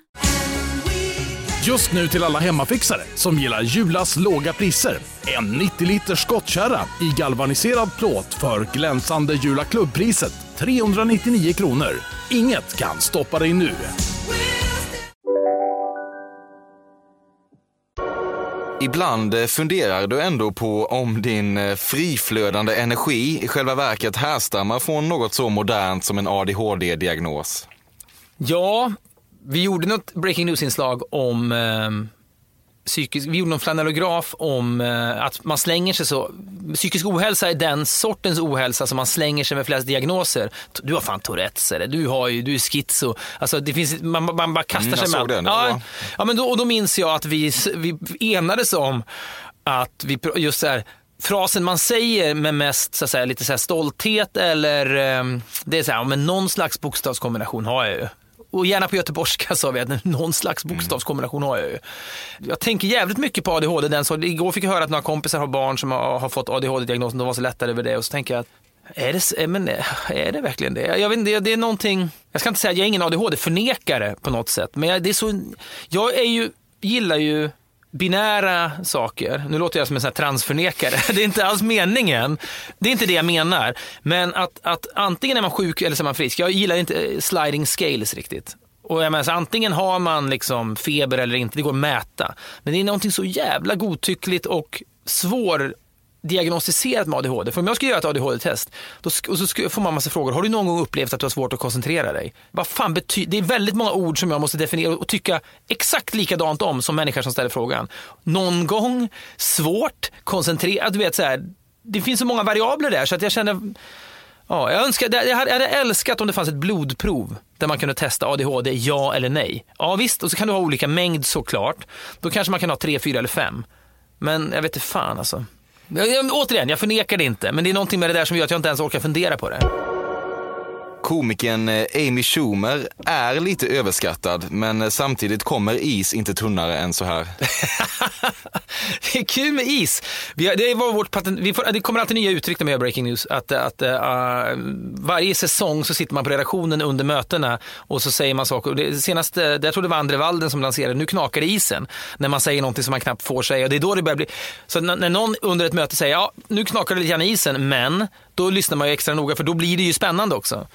Just nu till alla hemmafixare som gillar Julas låga priser. En 90 liters skottkärra i galvaniserad plåt för glänsande Jula klubbpriset 399 kronor. Inget kan stoppa dig nu. Ibland eh, funderar du ändå på om din eh, friflödande energi i själva verket härstammar från något så modernt som en ADHD-diagnos. Ja, vi gjorde något breaking news-inslag om eh, psykisk, vi gjorde någon flanellograf om eh, att man slänger sig så. Psykisk ohälsa är den sortens ohälsa som man slänger sig med flest diagnoser. Du har fan Tourettes eller du, har ju, du är schizo. Alltså, det finns, man, man bara kastar mm, sig med allt. Ja, ja, men då, och då minns jag att vi, vi enades om att vi just så här, frasen man säger med mest så säga, lite så stolthet eller eh, det är så här, men någon slags bokstavskombination har jag ju och gärna på göteborgska sa vi att någon slags bokstavskombination har jag ju. Jag tänker jävligt mycket på ADHD. Den så, igår fick jag höra att några kompisar har barn som har, har fått ADHD-diagnosen. De var så lättade över det och så tänker jag att är det, eh, men, eh, är det verkligen det? Jag vet inte, det är någonting, jag ska inte säga att jag är ingen ADHD-förnekare på något sätt, men jag, det är så, jag är ju, gillar ju binära saker, nu låter jag som en sån transförnekare, det är inte alls meningen. Det är inte det jag menar. Men att, att antingen är man sjuk eller så är man frisk. Jag gillar inte eh, sliding scales riktigt. Och jag menar, så antingen har man liksom feber eller inte, det går att mäta. Men det är någonting så jävla godtyckligt och svår diagnostiserat med ADHD. För om jag skulle göra ett ADHD-test då, och så får man massa frågor. Har du någon gång upplevt att du har svårt att koncentrera dig? Vad fan betyder... Det är väldigt många ord som jag måste definiera och tycka exakt likadant om som människor som ställer frågan. Någon gång, svårt, koncentrerad. Du vet så här, det finns så många variabler där så att jag känner... Ja, jag, önskar, jag hade jag hade älskat om det fanns ett blodprov där man kunde testa ADHD, ja eller nej. Ja visst, och så kan du ha olika mängd såklart. Då kanske man kan ha tre, fyra eller fem. Men jag vet inte fan alltså. Jag, återigen, jag förnekar det inte, men det är någonting med det där som gör att jag inte ens orkar fundera på det. Komikern eh, Amy Schumer är lite överskattad, men eh, samtidigt kommer is inte tunnare än så här. det är kul med is. Vi har, det, var vårt patent, vi får, det kommer alltid nya uttryck när vi gör breaking news. Att, att, uh, varje säsong så sitter man på redaktionen under mötena och så säger man saker. Det senaste, jag tror det var Andre Walden som lanserade, nu knakar det i isen. När man säger någonting som man knappt får säga. Och det är då det börjar bli, så när, när någon under ett möte säger, ja nu knakar det lite grann i isen, men då lyssnar man ju extra noga för då blir det ju spännande också.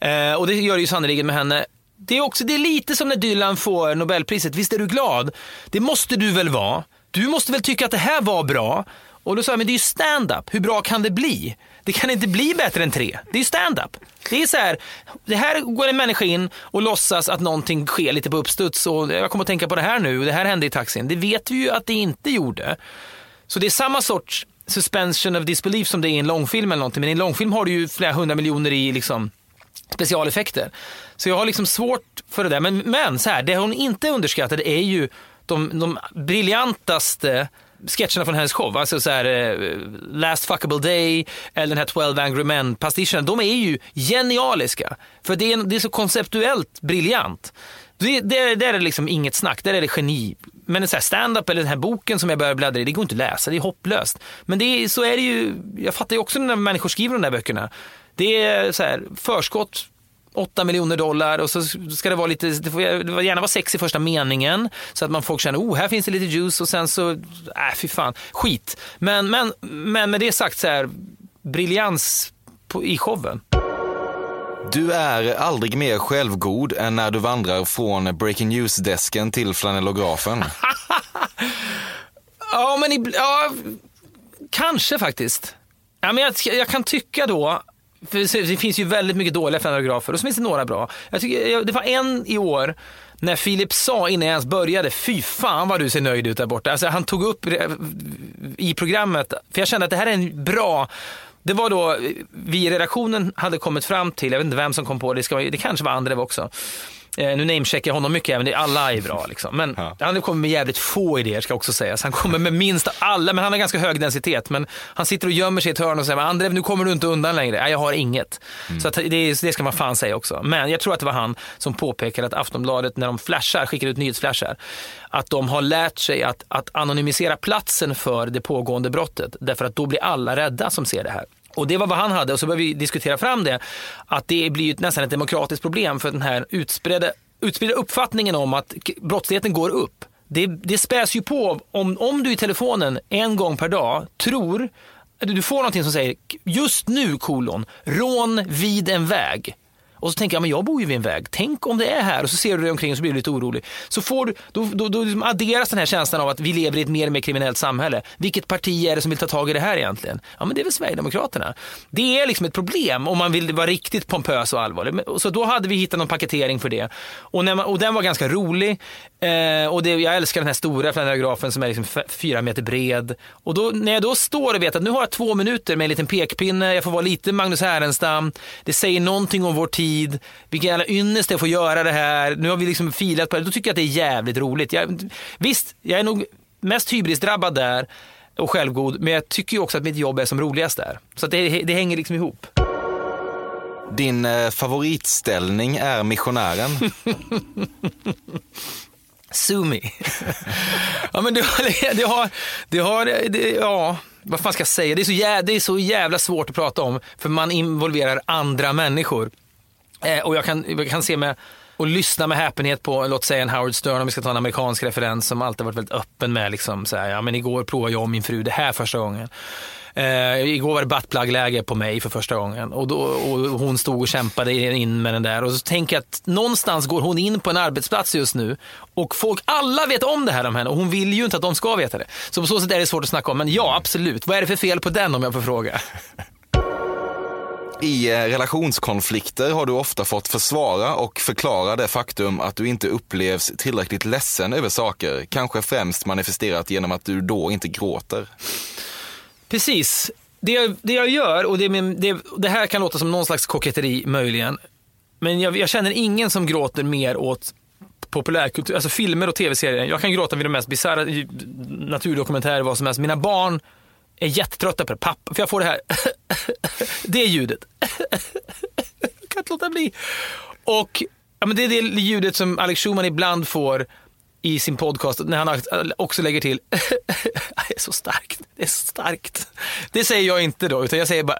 Eh, och det gör det ju sannerligen med henne. Det är, också, det är lite som när Dylan får Nobelpriset. Visst är du glad? Det måste du väl vara? Du måste väl tycka att det här var bra? Och då sa jag, men det är ju stand-up. Hur bra kan det bli? Det kan inte bli bättre än tre. Det är ju stand-up. Det är så här, det här går en människa in och låtsas att någonting sker lite på uppstuds. Och jag kommer att tänka på det här nu, det här hände i taxin. Det vet vi ju att det inte gjorde. Så det är samma sorts suspension of disbelief som det är i en långfilm eller någonting. Men i en långfilm har du ju flera hundra miljoner i liksom specialeffekter. Så jag har liksom svårt för det där. Men, men så här, det hon inte underskattade är ju de, de briljantaste sketcherna från hennes show. Alltså så här, eh, Last fuckable day eller den här 12 angry men pastischerna. De är ju genialiska. För det är, det är så konceptuellt briljant. Det, det, där är det liksom inget snack, där är det geni. Men en stand-up eller den här boken som jag börjar bläddra i, det går inte att läsa, det är hopplöst. Men det är, så är det ju, jag fattar ju också när människor skriver de där böckerna. Det är så här, förskott 8 miljoner dollar och så ska det vara lite, det får gärna vara sex i första meningen så att man folk känner, oh här finns det lite juice och sen så, äh fy fan, skit. Men, men, men med det sagt så här, briljans på, i showen. Du är aldrig mer självgod än när du vandrar från breaking news-desken till flanellografen. ja, men ja, kanske faktiskt. Ja, men jag, jag kan tycka då för det finns ju väldigt mycket dåliga flanellografer och så finns det några bra. Jag tycker, det var en i år när Filip sa innan jag ens började, fy fan vad du ser nöjd ut där borta. Alltså, han tog upp i programmet, för jag kände att det här är en bra det var då vi i redaktionen hade kommit fram till, jag vet inte vem som kom på det, det, det kanske var Andrev också. Eh, nu namecheckar jag honom mycket, men alla är bra. Liksom. Men ja. han kommer med jävligt få idéer ska också sägas. Han kommer med minst alla, men han har ganska hög densitet. Men han sitter och gömmer sig i ett hörn och säger, Andrev nu kommer du inte undan längre. Nej, jag har inget. Mm. Så det, det, ska man fan säga också. Men jag tror att det var han som påpekade att Aftonbladet, när de flashar, skickar ut nyhetsflashar, att de har lärt sig att, att anonymisera platsen för det pågående brottet. Därför att då blir alla rädda som ser det här. Och det var vad han hade och så började vi diskutera fram det. Att det blir ju nästan ett demokratiskt problem för den här utspridda, utspridda uppfattningen om att brottsligheten går upp. Det, det späs ju på om, om du i telefonen en gång per dag tror, du får någonting som säger just nu kolon, rån vid en väg. Och så tänker jag, men jag bor ju vid en väg. Tänk om det är här. Och så ser du dig omkring och så blir du lite orolig. Så får du, då, då, då liksom adderas den här känslan av att vi lever i ett mer och mer kriminellt samhälle. Vilket parti är det som vill ta tag i det här egentligen? Ja, men det är väl Sverigedemokraterna. Det är liksom ett problem om man vill vara riktigt pompös och allvarlig. Så då hade vi hittat någon paketering för det. Och, när man, och den var ganska rolig. Eh, och det, jag älskar den här stora flanellografen som är liksom fyra meter bred. Och då, när jag då står och vet att nu har jag två minuter med en liten pekpinne, jag får vara lite Magnus Härenstam, det säger någonting om vår tid, vilken jävla ynnest det få göra det här, nu har vi liksom filat på det, då tycker jag att det är jävligt roligt. Jag, visst, jag är nog mest hybrisdrabbad där och självgod, men jag tycker också att mitt jobb är som roligast där. Så det, det hänger liksom ihop. Din eh, favoritställning är missionären. Sumi. ja, men det har, det har, det har det, ja, vad fan ska jag säga? Det är, så jävla, det är så jävla svårt att prata om, för man involverar andra människor. Eh, och jag kan, jag kan se med och lyssna med häpenhet på, låt säga en Howard Stern om vi ska ta en amerikansk referens som alltid varit väldigt öppen med liksom så här, ja men igår provade jag och min fru det här första gången. Eh, igår var det buttplug-läge på mig för första gången och, då, och hon stod och kämpade in med den där och så tänker jag att någonstans går hon in på en arbetsplats just nu och folk, alla vet om det här om henne och hon vill ju inte att de ska veta det. Så på så sätt är det svårt att snacka om, men ja absolut. Vad är det för fel på den om jag får fråga? I eh, relationskonflikter har du ofta fått försvara och förklara det faktum att du inte upplevs tillräckligt ledsen över saker, kanske främst manifesterat genom att du då inte gråter. Precis. Det jag, det jag gör, och det, det, det, här kan låta som någon slags koketteri möjligen, men jag, jag känner ingen som gråter mer åt populärkultur, alltså filmer och tv-serier. Jag kan gråta vid de mest bisarra naturdokumentärer, vad som helst. Mina barn är jättetrötta på det. Pappa, för jag får det här, det är ljudet. jag kan inte låta bli. Och ja, men det är det ljudet som Alex Schumann ibland får i sin podcast när han också lägger till, det är så starkt, det är så starkt. Det säger jag inte då, utan jag säger bara,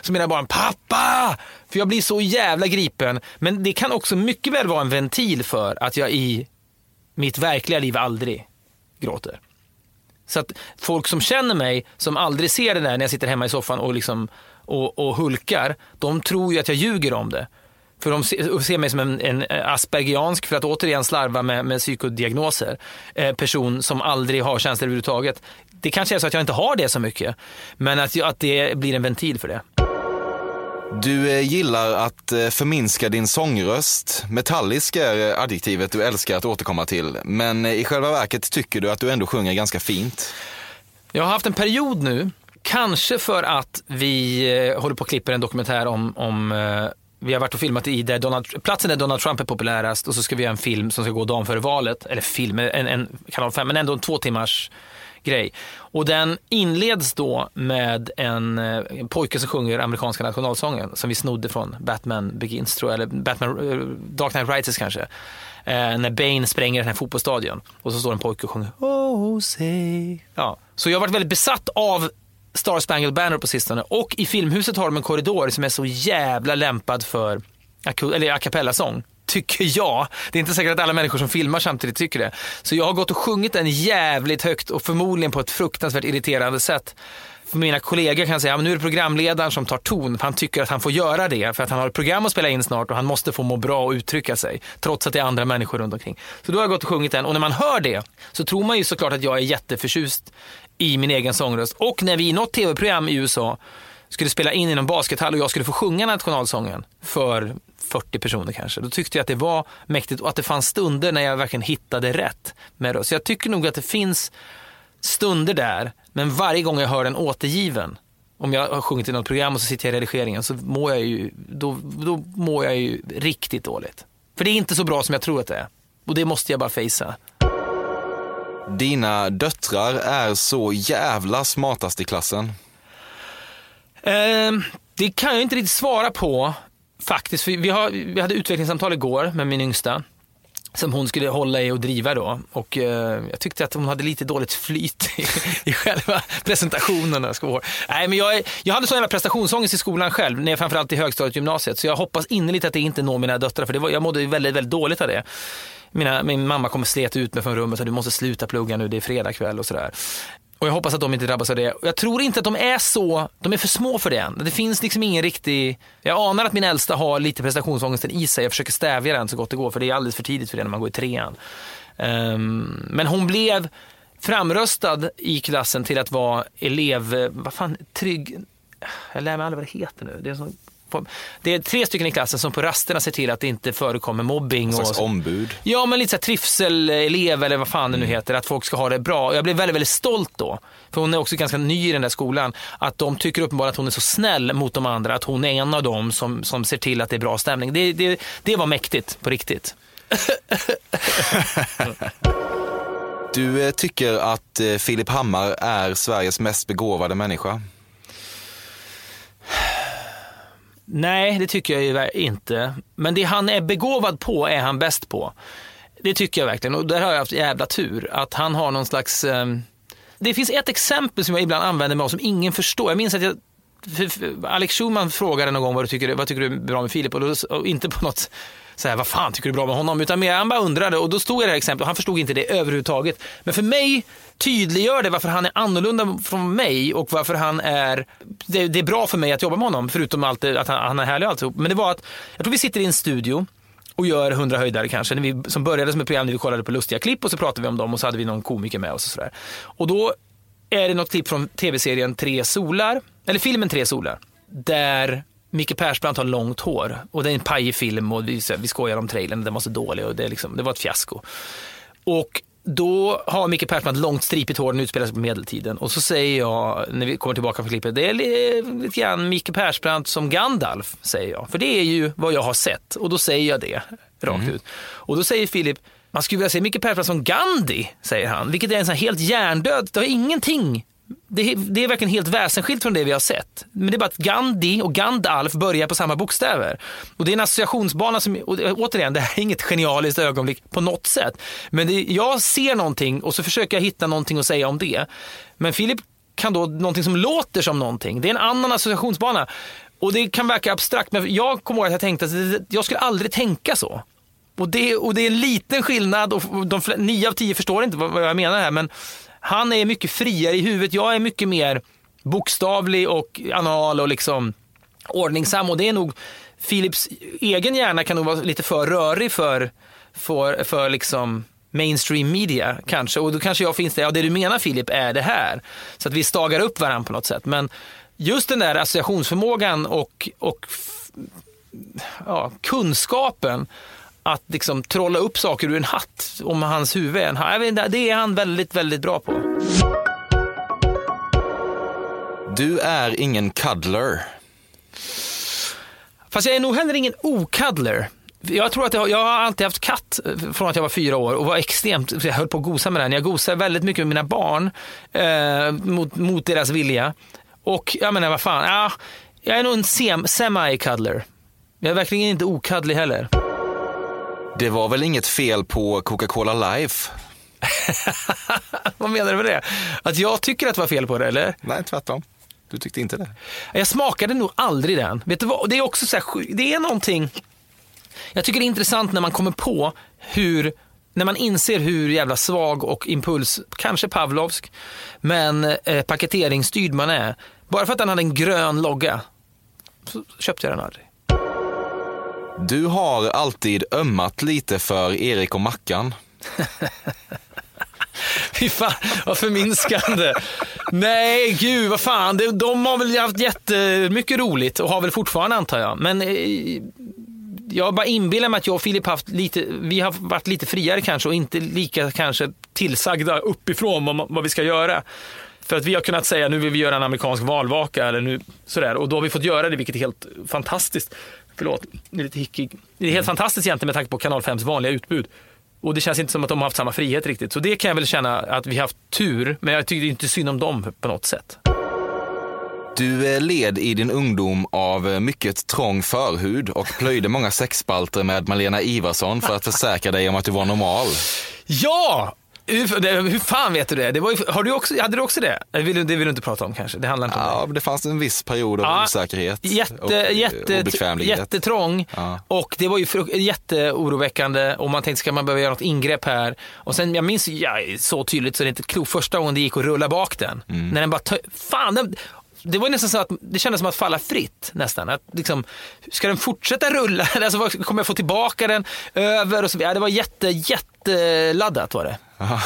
så mina barn, pappa! För jag blir så jävla gripen. Men det kan också mycket väl vara en ventil för att jag i mitt verkliga liv aldrig gråter. Så att folk som känner mig, som aldrig ser det där när jag sitter hemma i soffan och, liksom, och, och hulkar, de tror ju att jag ljuger om det. För de ser mig som en, en eh, aspergiansk, för att återigen slarva med, med psykodiagnoser, eh, person som aldrig har känslor överhuvudtaget. Det kanske är så att jag inte har det så mycket, men att, att det blir en ventil för det. Du eh, gillar att eh, förminska din sångröst. Metallisk är eh, adjektivet du älskar att återkomma till. Men i själva verket tycker du att du ändå sjunger ganska fint. Jag har haft en period nu, kanske för att vi håller på att klippa en dokumentär om, om vi har varit och filmat i där Donald, platsen där Donald Trump är populärast och så ska vi göra en film som ska gå dagen före valet. Eller film, en, en kanal 5, men ändå en två timmars grej. Och den inleds då med en, eh, pojke som sjunger amerikanska nationalsången som vi snodde från Batman Begins tror jag, eller Batman, eh, Dark Knight Rises kanske. Eh, när Bane spränger den här fotbollsstadion och så står en pojke och sjunger Oh say. Ja. Så jag har varit väldigt besatt av Star Spangled Banner på sistone och i Filmhuset har de en korridor som är så jävla lämpad för eller a cappella-sång tycker jag. Det är inte säkert att alla människor som filmar samtidigt tycker det. Så jag har gått och sjungit den jävligt högt och förmodligen på ett fruktansvärt irriterande sätt. För mina kollegor kan säga att nu är det programledaren som tar ton. För han tycker att han får göra det för att han har ett program att spela in snart och han måste få må bra och uttrycka sig. Trots att det är andra människor runt omkring. Så då har jag gått och sjungit den och när man hör det så tror man ju såklart att jag är jätteförtjust i min egen sångröst. Och när vi i något tv-program i USA skulle spela in i någon baskethall och jag skulle få sjunga nationalsången för 40 personer kanske. Då tyckte jag att det var mäktigt och att det fanns stunder när jag verkligen hittade rätt med det. Så jag tycker nog att det finns stunder där, men varje gång jag hör den återgiven, om jag har sjungit i något program och så sitter jag i redigeringen, så mår jag ju, då, då mår jag ju riktigt dåligt. För det är inte så bra som jag tror att det är. Och det måste jag bara fejsa. Dina döttrar är så jävla smartast i klassen. Ehm, det kan jag inte riktigt svara på faktiskt. Vi, har, vi hade utvecklingssamtal igår med min yngsta som hon skulle hålla i och driva då. Och eh, jag tyckte att hon hade lite dåligt flyt i, i själva presentationen. Nej, men jag, jag hade sån jävla prestationsångest i skolan själv, när jag, framförallt i högstadiet och gymnasiet. Så jag hoppas innerligt att det inte når mina döttrar, för det var, jag mådde väldigt, väldigt dåligt av det. Mina, min mamma kommer slet ut mig från rummet och du måste sluta plugga nu, det är fredag kväll och sådär. Och jag hoppas att de inte drabbas av det. Jag tror inte att de är så, de är för små för det än. Det finns liksom ingen riktig, jag anar att min äldsta har lite prestationsångesten i sig. Jag försöker stävja den så gott det går för det är alldeles för tidigt för det när man går i trean. Um, men hon blev framröstad i klassen till att vara elev, vad fan, trygg, jag lär mig aldrig vad det heter nu. Det är sån det är tre stycken i klassen som på rasterna ser till att det inte förekommer mobbing. En slags och ombud. Ja, men lite så här trivselelev eller vad fan det nu mm. heter. Att folk ska ha det bra. Jag blev väldigt, väldigt stolt då. För hon är också ganska ny i den där skolan. Att de tycker uppenbarligen att hon är så snäll mot de andra. Att hon är en av dem som, som ser till att det är bra stämning. Det, det, det var mäktigt på riktigt. Du eh, tycker att eh, Filip Hammar är Sveriges mest begåvade människa? Nej, det tycker jag ju inte. Men det han är begåvad på är han bäst på. Det tycker jag verkligen och där har jag haft jävla tur. Att han har någon slags... Eh... Det finns ett exempel som jag ibland använder mig av som ingen förstår. Jag minns att jag Alex Schumann frågade någon gång vad, du tycker, vad tycker du är bra med Filip och, då, och inte på något så här, vad fan tycker du är bra med honom? Utan mer, han bara undrade och då stod jag det här exemplet och han förstod inte det överhuvudtaget. Men för mig tydliggör det varför han är annorlunda från mig och varför han är, det, det är bra för mig att jobba med honom, förutom allt det, att han, han är härlig och alltihop. Men det var att, jag tror vi sitter i en studio och gör 100 höjdare kanske, när vi, som började som ett program när vi kollade på lustiga klipp och så pratade vi om dem och så hade vi någon komiker med oss och sådär. Och då är det något klipp från tv-serien Tre solar, eller filmen Tre solar, där Micke Persbrandt har långt hår och det är en pajig film och vi, vi skojar om trailern, den var så dålig och det, liksom, det var ett fiasko. Och då har Micke Persbrandt långt stripigt hår, den utspelar sig på medeltiden. Och så säger jag, när vi kommer tillbaka på klippet, det är lite grann Micke Persbrandt som Gandalf, säger jag. För det är ju vad jag har sett. Och då säger jag det rakt Mm. ut. Och då säger Filip, man skulle vilja se Micke Persbrandt som Gandhi, säger han. Vilket är en sån här helt hjärndöd, det har ingenting det är, det är verkligen helt väsensskilt från det vi har sett. Men det är bara att Gandhi och Gandalf börjar på samma bokstäver. Och det är en associationsbana som, och återigen, det här är inget genialiskt ögonblick på något sätt. Men det, jag ser någonting och så försöker jag hitta någonting att säga om det. Men Filip kan då någonting som låter som någonting. Det är en annan associationsbana. Och det kan verka abstrakt, men jag kommer ihåg att jag tänkte att jag skulle aldrig tänka så. Och det, och det är en liten skillnad och de, nio av tio förstår inte vad, vad jag menar här, men han är mycket friare i huvudet. Jag är mycket mer bokstavlig och anal och liksom ordningsam och det är nog Philips egen hjärna kan nog vara lite för rörig för, för, för liksom mainstream media kanske. Och då kanske jag finns där, ja det du menar Filip är det här. Så att vi stagar upp varandra på något sätt. Men just den där associationsförmågan och, och ja, kunskapen att liksom trolla upp saker ur en hatt om hans huvud är en hatt. Inte, Det är han väldigt, väldigt bra på. Du är ingen cuddler. Fast jag är nog heller ingen okaddler. Jag tror att jag, jag har alltid haft katt från att jag var fyra år och var extremt, jag höll på att gosa med den. Jag gosar väldigt mycket med mina barn eh, mot, mot deras vilja. Och jag menar vad fan, ja, jag är nog en sem, semi-cuddler. Jag är verkligen inte okaddlig heller. Det var väl inget fel på Coca-Cola Life? vad menar du med det? Att jag tycker att det var fel på det eller? Nej, tvärtom. Du tyckte inte det? Jag smakade nog aldrig den. Vet du vad? Det är också så här, det är någonting, jag tycker det är intressant när man kommer på hur, när man inser hur jävla svag och impuls, kanske Pavlovsk, men eh, paketeringsstyrd man är. Bara för att den hade en grön logga så köpte jag den aldrig. Du har alltid ömmat lite för Erik och Mackan. Fy fan, vad förminskande. Nej, gud, vad fan. De, de har väl haft jättemycket roligt och har väl fortfarande antar jag. Men eh, jag bara inbillar mig att jag och Filip haft lite, vi har varit lite friare kanske och inte lika kanske tillsagda uppifrån vad, vad vi ska göra. För att vi har kunnat säga nu vill vi göra en amerikansk valvaka eller nu sådär och då har vi fått göra det vilket är helt fantastiskt. Förlåt, det är lite hickig. Det är helt fantastiskt egentligen med tanke på kanal 5s vanliga utbud. Och det känns inte som att de har haft samma frihet riktigt. Så det kan jag väl känna att vi har haft tur, men jag tycker inte synd om dem på något sätt. Du eh, led i din ungdom av eh, mycket trång förhud och plöjde många sexspalter med Malena Ivarsson för att försäkra dig om att du var normal. Ja! Hur, fan vet du det? det ju, har du också, hade du också det? Det vill, det vill du inte prata om kanske? Det handlar inte om det. Ja, det fanns en viss period av Ja, osäkerhet och Jätte, eh, jätte, obekvämlighet. jättetrång Ja. och det var ju jätteoroväckande och man tänkte ska man behöva göra något ingrepp här? Och sen jag minns ja, så tydligt så det är inte klokt första gången det gick att rulla bak den. Mm. När den bara, fan den, det var nästan så att det kändes som att falla fritt nästan. Att liksom, ska den fortsätta rulla? Alltså, kommer jag få tillbaka den över? Och så, ja, det var jätte, jätteladdat var det. Aha.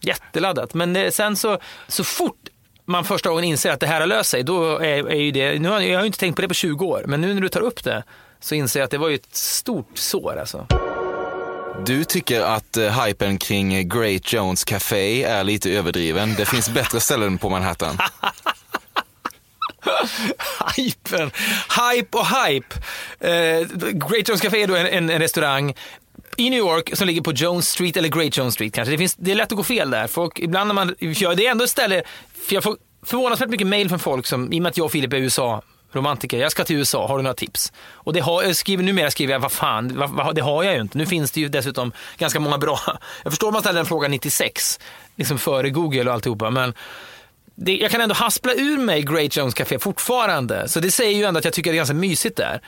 Jätteladdat. Men eh, sen så, så fort man första gången inser att det här har löst sig, då är, är ju det, nu har, jag har ju inte tänkt på det på 20 år, men nu när du tar upp det så inser jag att det var ju ett stort sår alltså. Du tycker att uh, hypen kring eh, Great Jones Café är lite överdriven. Det finns bättre ställen på Manhattan. Hypen, hype och hype. Eh, Great Jones Café är då en, en, en restaurang i New York som ligger på Jones Street eller Great Jones Street kanske. Det, finns, det är lätt att gå fel där. Folk, ibland när man, ja, det är ändå ett ställe, för jag får förvånansvärt mycket mail från folk som, i och med att jag och Filip är USA, romantiker, jag ska till USA, har du några tips? Och det har, jag skriver, numera skriver jag, vad fan, vad, vad, det har jag ju inte. Nu finns det ju dessutom ganska många bra, jag förstår om man ställer den frågan 96, liksom före Google och alltihopa, men det, jag kan ändå haspla ur mig Great Jones Café fortfarande. Så det säger ju ändå att jag tycker det är ganska mysigt där.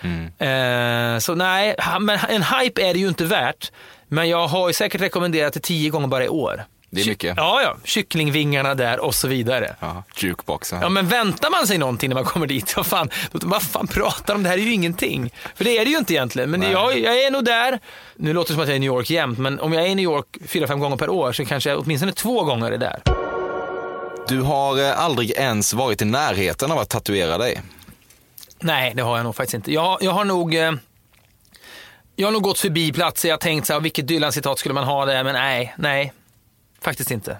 Eh, så nej, men en hype är det ju inte värt. Men jag har ju säkert rekommenderat det tio gånger bara i år. Det är mycket. Ja, ja. Kycklingvingarna där och så vidare. Ja, jukeboxen. Ja, men väntar man sig någonting när man kommer dit, vad fan, vad fan pratar de? Det här är ju ingenting. För det är det ju inte egentligen. Men jag, jag är nog där. Nu låter det som att jag är i New York jämt, men om jag är i New York fyra, fem gånger per år så kanske jag åtminstone två gånger är där. Du har eh, aldrig ens varit i närheten av att tatuera dig. Nej, det har jag nog faktiskt inte. Jag, jag har nog... Eh, jag har nog gått förbi platser, jag har tänkt så här, vilket Dylan-citat skulle man ha där, men nej, nej. Faktiskt inte.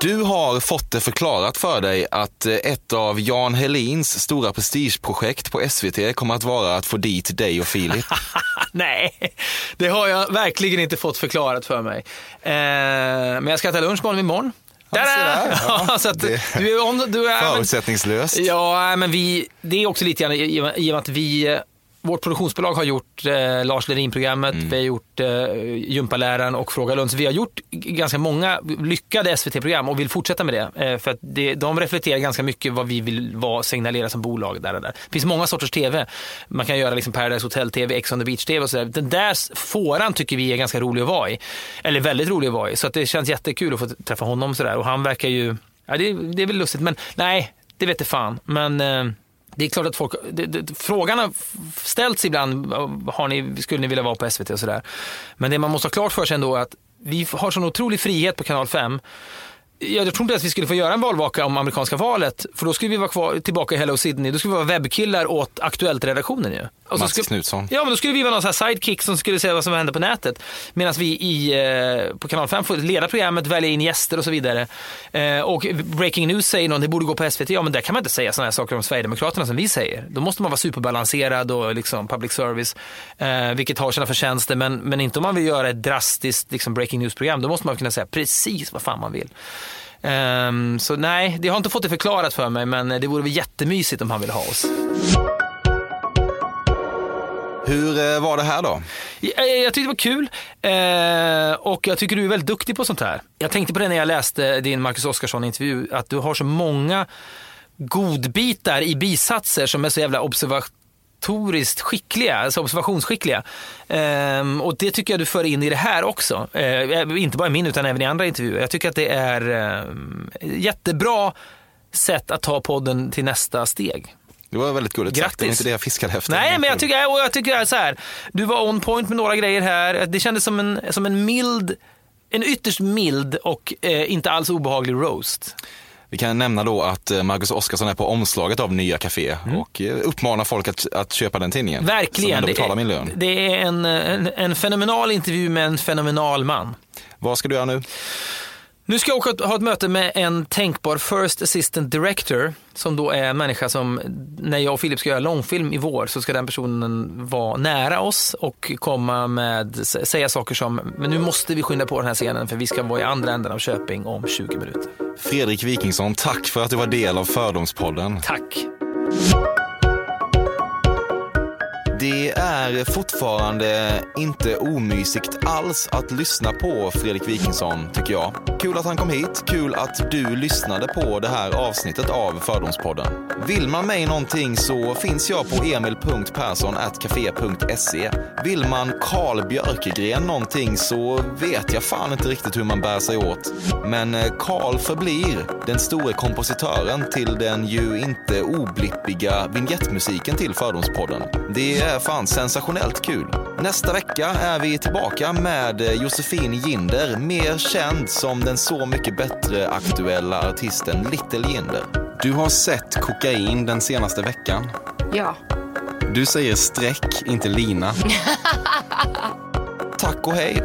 Du har fått det förklarat för dig att eh, ett av Jan Helins stora prestigeprojekt på SVT kommer att vara att få dit dig och Filip. nej, det har jag verkligen inte fått förklarat för mig. Eh, men jag ska äta lunch med honom imorgon. Ja, där. Ja, Ja, så att, det- du är du är, men, Förutsättningslöst. Ja, men vi, det är också lite grann i och i och med att vi, vårt produktionsbolag har gjort eh, Lars Lerin-programmet, vi har gjort eh, Gympaläraren och Fråga Lund. Så vi har gjort ganska många lyckade SVT-program och vill fortsätta med det. Eh, för att det, de reflekterar ganska mycket vad vi vill vara, signalera som bolag. Där och där. Det finns många sorters TV. Man kan göra liksom Paradise Hotel-TV, Ex on the Beach-TV och sådär. Den där fåran tycker vi är ganska rolig att vara i. Eller väldigt rolig att vara i. Så att det känns jättekul att få träffa honom sådär. Och han verkar ju, ja, det, det är väl lustigt. Men nej, det vet fan. Men eh, det är klart att folk, det, det, frågan har ställts ibland, har ni, skulle ni vilja vara på SVT och sådär. Men det man måste ha klart för sig ändå är att vi har sån otrolig frihet på kanal 5. Jag tror inte att vi skulle få göra en valvaka om amerikanska valet, för då skulle vi vara kvar, tillbaka i Hello Sydney. Då skulle vi vara webbkillar åt Aktuellt-redaktionen ju. Och Mats skulle- Knutsson. Ja, men då skulle vi vara någon sån sidekick som skulle säga vad som händer på nätet. Medan vi i, eh, på kanal 5 får leda programmet, välja in gäster och så vidare. Eh, och Breaking News säger någon, det borde gå på SVT. Ja, men där kan man inte säga sådana här saker om Sverigedemokraterna som vi säger. Då måste man vara superbalanserad och liksom public service, eh, vilket har sina förtjänster. Men, men inte om man vill göra ett drastiskt liksom, Breaking News-program. Då måste man kunna säga precis vad fan man vill. Ehm, så nej, det har inte fått det förklarat för mig, men det vore väl jättemysigt om han vill ha oss. Hur eh, var det här då? Jag, jag tyckte det var kul eh, och jag tycker du är väldigt duktig på sånt här. Jag tänkte på det när jag läste din Marcus Oskarsson-intervju, att du har så många godbitar i bisatser som är så jävla observatoriskt skickliga, alltså observationsskickliga. Ehm, och det tycker jag du för in i det här också. Eh, inte bara i min utan även i andra intervjuer. Jag tycker att det är eh, jättebra sätt att ta podden till nästa steg. Det var väldigt gulligt sagt. Det var inte det jag fiskade efter. Nej, men jag tycker, och jag tycker så här. Du var on point med några grejer här. Det kändes som en, som en mild, en ytterst mild och eh, inte alls obehaglig roast. Vi kan nämna då att eh, Marcus Oskarsson är på omslaget av Nya Café och eh, uppmanar folk att, att köpa den tidningen. Mm. Verkligen. Det är, det är en, en, en fenomenal intervju med en fenomenal man. Vad ska du göra nu? Nu ska jag åka ha ett möte med en tänkbar First Assistant Director som då är en människa som, när jag och Filip ska göra långfilm i vår så ska den personen vara nära oss och komma med, säga saker som, men nu måste vi skynda på den här scenen för vi ska vara i andra änden av Köping om 20 minuter. Fredrik Wikingsson, tack för att du var del av Fördomspodden. Tack! Det är är fortfarande inte omysigt alls att lyssna på Fredrik Wikingsson, tycker jag. Kul att han kom hit, kul att du lyssnade på det här avsnittet av Fördomspodden. Vill man mig någonting så finns jag på emil.perssonatcafe.se. Vill man Karl Björkegren någonting så vet jag fan inte riktigt hur man bär sig åt. Men eh, Karl förblir den store kompositören till den ju inte oblippiga vignettmusiken till Fördomspodden. Det är fan sensationellt kul. Nästa vecka är vi tillbaka med eh, Josefin Ginder, mer känd som den så mycket bättre aktuella artisten Little Jinder. Du har sett kokain den senaste veckan. Ja. Du säger streck, inte lina. Tack och hej.